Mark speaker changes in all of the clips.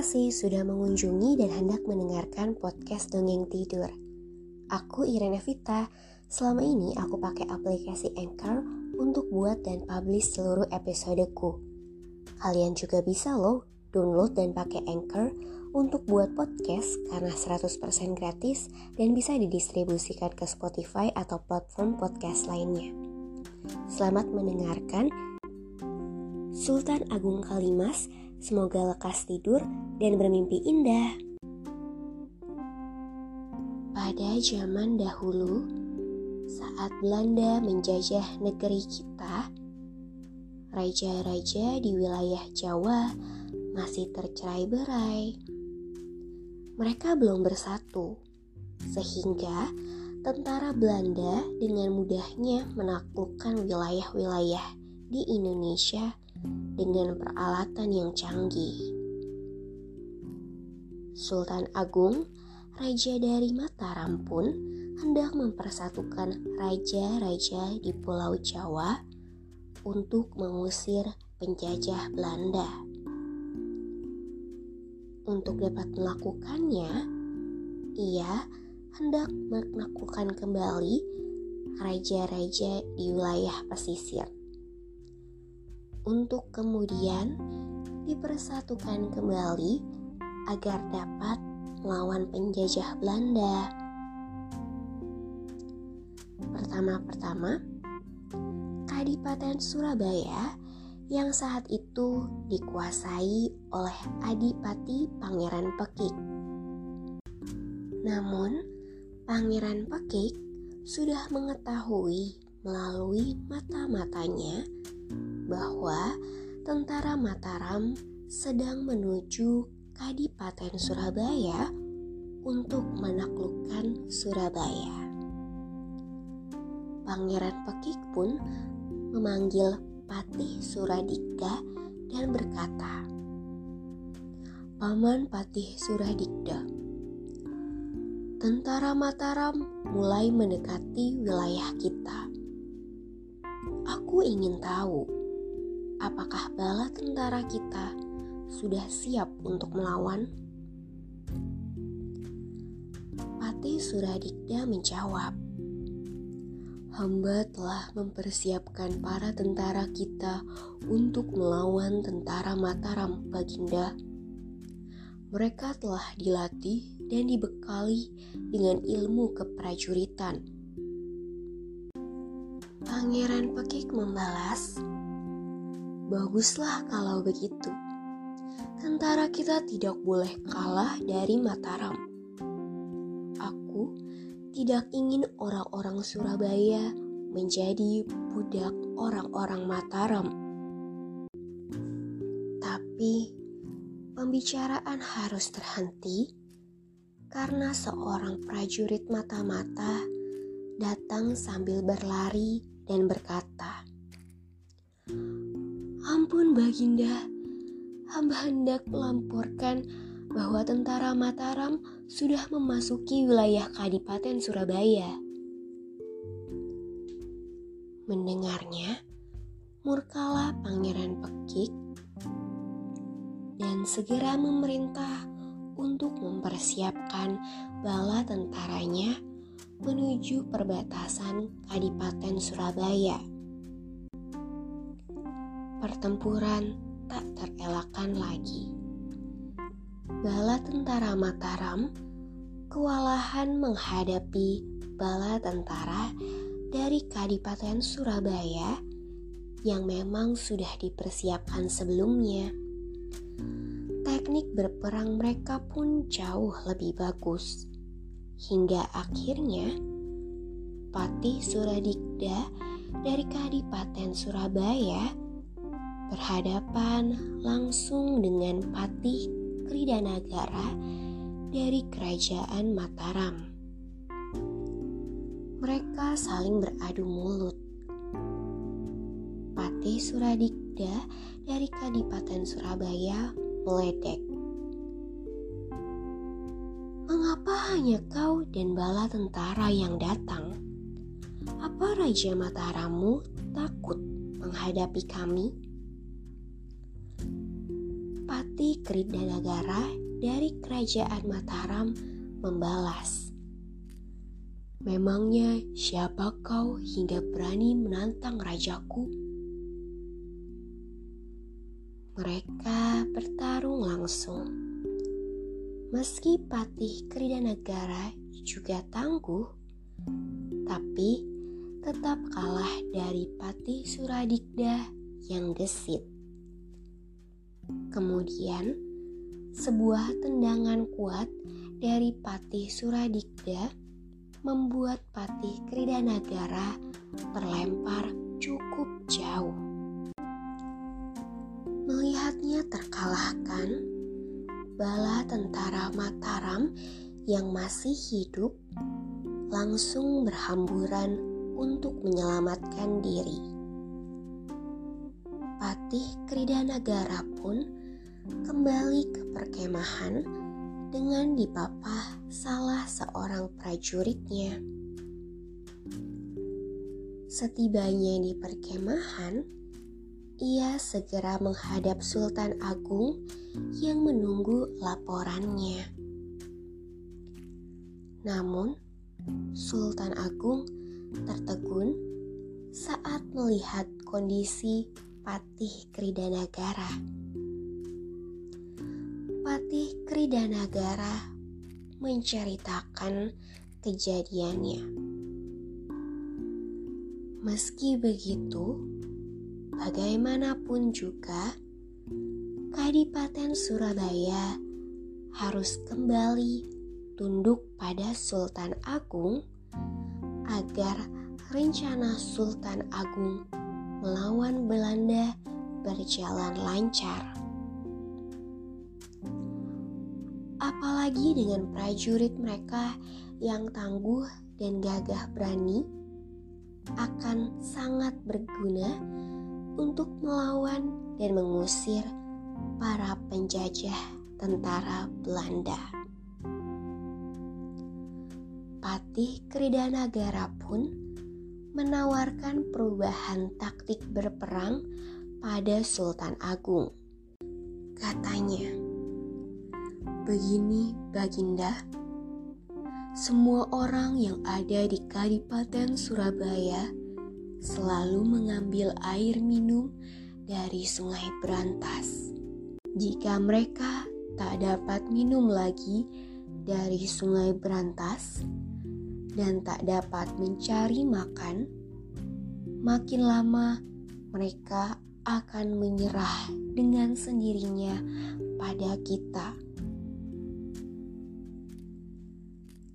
Speaker 1: Kasih sudah mengunjungi dan hendak mendengarkan podcast Dongeng Tidur. Aku Irene Vita. Selama ini aku pakai aplikasi Anchor untuk buat dan publish seluruh episodeku. Kalian juga bisa loh download dan pakai Anchor untuk buat podcast karena 100% gratis dan bisa didistribusikan ke Spotify atau platform podcast lainnya. Selamat mendengarkan. Sultan Agung Kalimas Semoga lekas tidur dan bermimpi indah. Pada zaman dahulu, saat Belanda menjajah negeri kita, raja-raja di wilayah Jawa masih tercerai berai. Mereka belum bersatu, sehingga tentara Belanda dengan mudahnya menaklukkan wilayah-wilayah di Indonesia dengan peralatan yang canggih. Sultan Agung, raja dari Mataram pun hendak mempersatukan raja-raja di Pulau Jawa untuk mengusir penjajah Belanda. Untuk dapat melakukannya, ia hendak menaklukkan kembali raja-raja di wilayah pesisir untuk kemudian dipersatukan kembali agar dapat melawan penjajah Belanda. Pertama-pertama, Kadipaten Surabaya yang saat itu dikuasai oleh Adipati Pangeran Pekik. Namun, Pangeran Pekik sudah mengetahui melalui mata-matanya bahwa tentara Mataram sedang menuju Kadipaten Surabaya untuk menaklukkan Surabaya. Pangeran Pekik pun memanggil Patih Suradikda dan berkata, Paman Patih Suradikda, tentara Mataram mulai mendekati wilayah kita. Aku ingin tahu apakah bala tentara kita sudah siap untuk melawan? Pati Suradikda menjawab, Hamba telah mempersiapkan para tentara kita untuk melawan tentara Mataram, Baginda. Mereka telah dilatih dan dibekali dengan ilmu keprajuritan. Pangeran Pekik membalas, Baguslah kalau begitu. Tentara kita tidak boleh kalah dari Mataram. Aku tidak ingin orang-orang Surabaya menjadi budak orang-orang Mataram. Tapi pembicaraan harus terhenti karena seorang prajurit mata-mata datang sambil berlari dan berkata, Ampun Baginda, hamba hendak melamporkan bahwa tentara Mataram sudah memasuki wilayah Kadipaten Surabaya. Mendengarnya, murkalah Pangeran Pekik dan segera memerintah untuk mempersiapkan bala tentaranya menuju perbatasan Kadipaten Surabaya pertempuran tak terelakkan lagi. Bala tentara Mataram kewalahan menghadapi bala tentara dari Kadipaten Surabaya yang memang sudah dipersiapkan sebelumnya. Teknik berperang mereka pun jauh lebih bagus. Hingga akhirnya Patih Suradikda dari Kadipaten Surabaya berhadapan langsung dengan Patih Kridanagara dari Kerajaan Mataram. Mereka saling beradu mulut. Patih Suradikda dari Kadipaten Surabaya meledek. Hanya kau dan bala tentara yang datang? Apa Raja Mataramu takut menghadapi kami? Patih Kridanagara dari kerajaan Mataram membalas, Memangnya siapa kau hingga berani menantang rajaku? Mereka bertarung langsung. Meski Patih Kridanagara juga tangguh, tapi tetap kalah dari Patih Suradikda yang gesit. Kemudian, sebuah tendangan kuat dari Patih Suradikda membuat Patih Kridanagara terlempar cukup jauh. Melihatnya terkalahkan, bala tentara Mataram yang masih hidup langsung berhamburan untuk menyelamatkan diri. Patih Kridanagara pun kembali ke perkemahan dengan dipapah salah seorang prajuritnya. Setibanya di perkemahan, ia segera menghadap Sultan Agung yang menunggu laporannya. Namun, Sultan Agung tertegun saat melihat kondisi Patih Kridanagara. Patih Kridanagara menceritakan kejadiannya. Meski begitu, bagaimanapun juga, Kadipaten Surabaya harus kembali tunduk pada Sultan Agung agar rencana Sultan Agung melawan Belanda berjalan lancar. apalagi dengan prajurit mereka yang tangguh dan gagah berani, akan sangat berguna untuk melawan dan mengusir para penjajah tentara Belanda. Patih Kridanagara pun menawarkan perubahan taktik berperang pada Sultan Agung. Katanya, Begini, Baginda, semua orang yang ada di Kadipaten Surabaya selalu mengambil air minum dari Sungai Berantas. Jika mereka tak dapat minum lagi dari Sungai Berantas dan tak dapat mencari makan, makin lama mereka akan menyerah dengan sendirinya pada kita.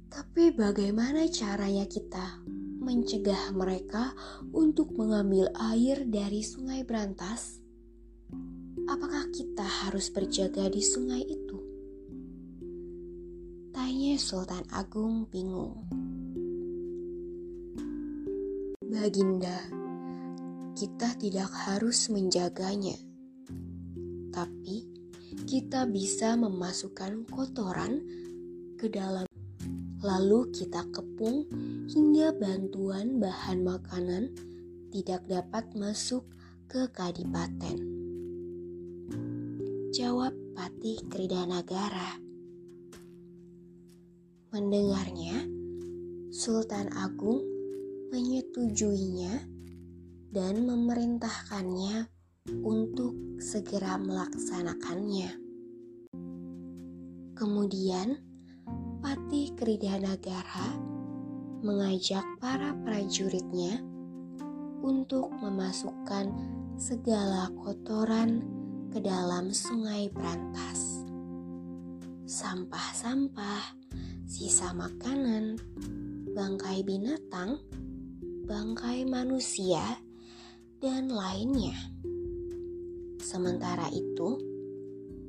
Speaker 1: Tapi bagaimana caranya kita mencegah mereka untuk mengambil air dari sungai berantas? Apakah kita harus berjaga di sungai itu? Tanya Sultan Agung bingung. Baginda, kita tidak harus menjaganya, tapi kita bisa memasukkan kotoran ke dalam lalu kita kepung hingga bantuan bahan makanan tidak dapat masuk ke kadipaten. Jawab Patih Kridanagara. Mendengarnya, Sultan Agung menyetujuinya dan memerintahkannya untuk segera melaksanakannya. Kemudian, Patih Kridanagara mengajak para prajuritnya untuk memasukkan segala kotoran ke dalam sungai Berantas. Sampah-sampah, sisa makanan, bangkai binatang, bangkai manusia, dan lainnya. Sementara itu,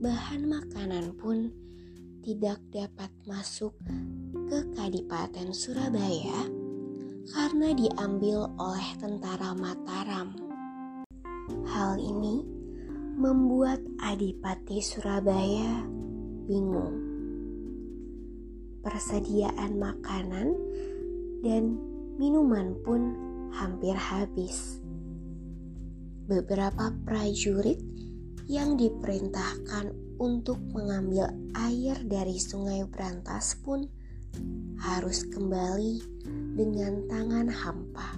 Speaker 1: bahan makanan pun tidak dapat masuk ke Kadipaten Surabaya karena diambil oleh tentara Mataram. Hal ini membuat Adipati Surabaya bingung. Persediaan makanan dan minuman pun hampir habis. Beberapa prajurit yang diperintahkan untuk mengambil air dari Sungai Brantas pun harus kembali dengan tangan hampa.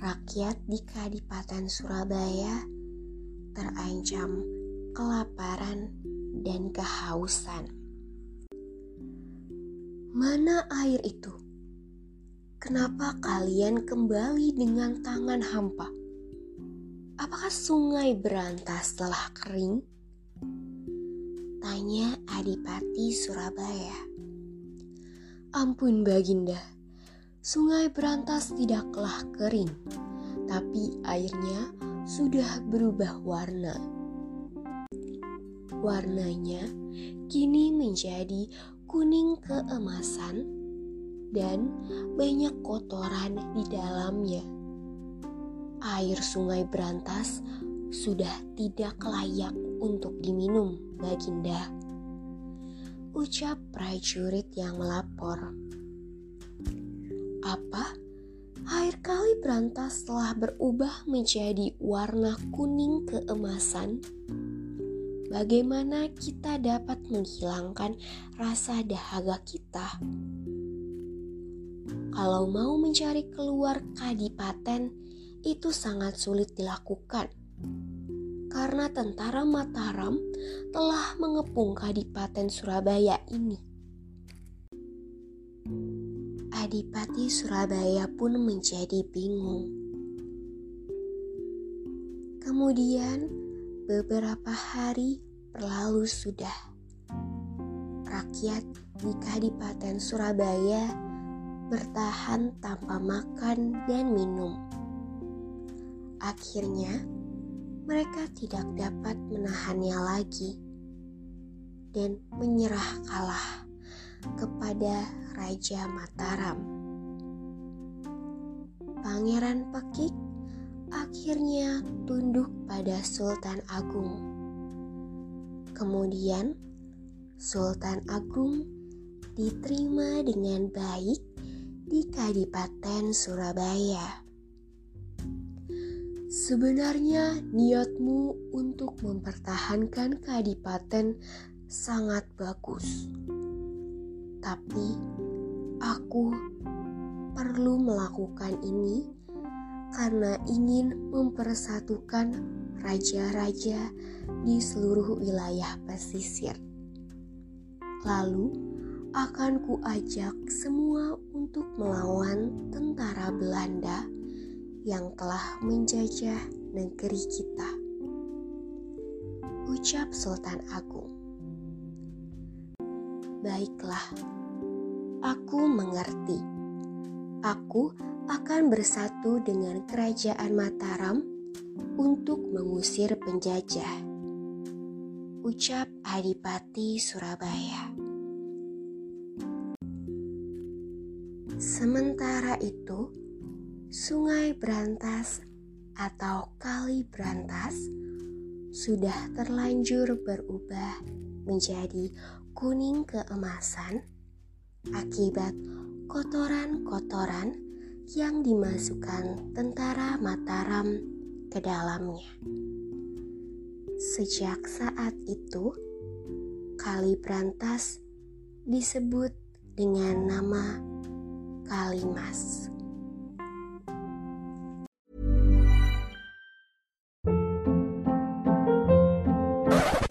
Speaker 1: Rakyat di Kadipaten Surabaya terancam kelaparan dan kehausan. Mana air itu? Kenapa kalian kembali dengan tangan hampa? Apakah sungai berantas telah kering? Tanya Adipati Surabaya. Ampun Baginda, sungai berantas tidaklah kering, tapi airnya sudah berubah warna. Warnanya kini menjadi kuning keemasan dan banyak kotoran di dalamnya air sungai berantas sudah tidak layak untuk diminum, Baginda. Ucap prajurit yang melapor. Apa? Air kali berantas telah berubah menjadi warna kuning keemasan? Bagaimana kita dapat menghilangkan rasa dahaga kita? Kalau mau mencari keluar kadipaten, itu sangat sulit dilakukan karena tentara Mataram telah mengepung Kadipaten Surabaya ini. Adipati Surabaya pun menjadi bingung. Kemudian beberapa hari berlalu sudah. Rakyat di Kadipaten Surabaya bertahan tanpa makan dan minum Akhirnya, mereka tidak dapat menahannya lagi dan menyerah kalah kepada Raja Mataram. Pangeran Pekik akhirnya tunduk pada Sultan Agung. Kemudian, Sultan Agung diterima dengan baik di Kadipaten Surabaya. Sebenarnya niatmu untuk mempertahankan kadipaten sangat bagus. Tapi aku perlu melakukan ini karena ingin mempersatukan raja-raja di seluruh wilayah pesisir. Lalu akan kuajak semua untuk melawan tentara Belanda yang telah menjajah negeri kita. Ucap Sultan Agung. Baiklah, aku mengerti. Aku akan bersatu dengan kerajaan Mataram untuk mengusir penjajah. Ucap Adipati Surabaya. Sementara itu, Sungai Berantas atau Kali Berantas sudah terlanjur berubah menjadi kuning keemasan akibat kotoran-kotoran yang dimasukkan tentara Mataram ke dalamnya. Sejak saat itu, Kali Berantas disebut dengan nama Kalimas.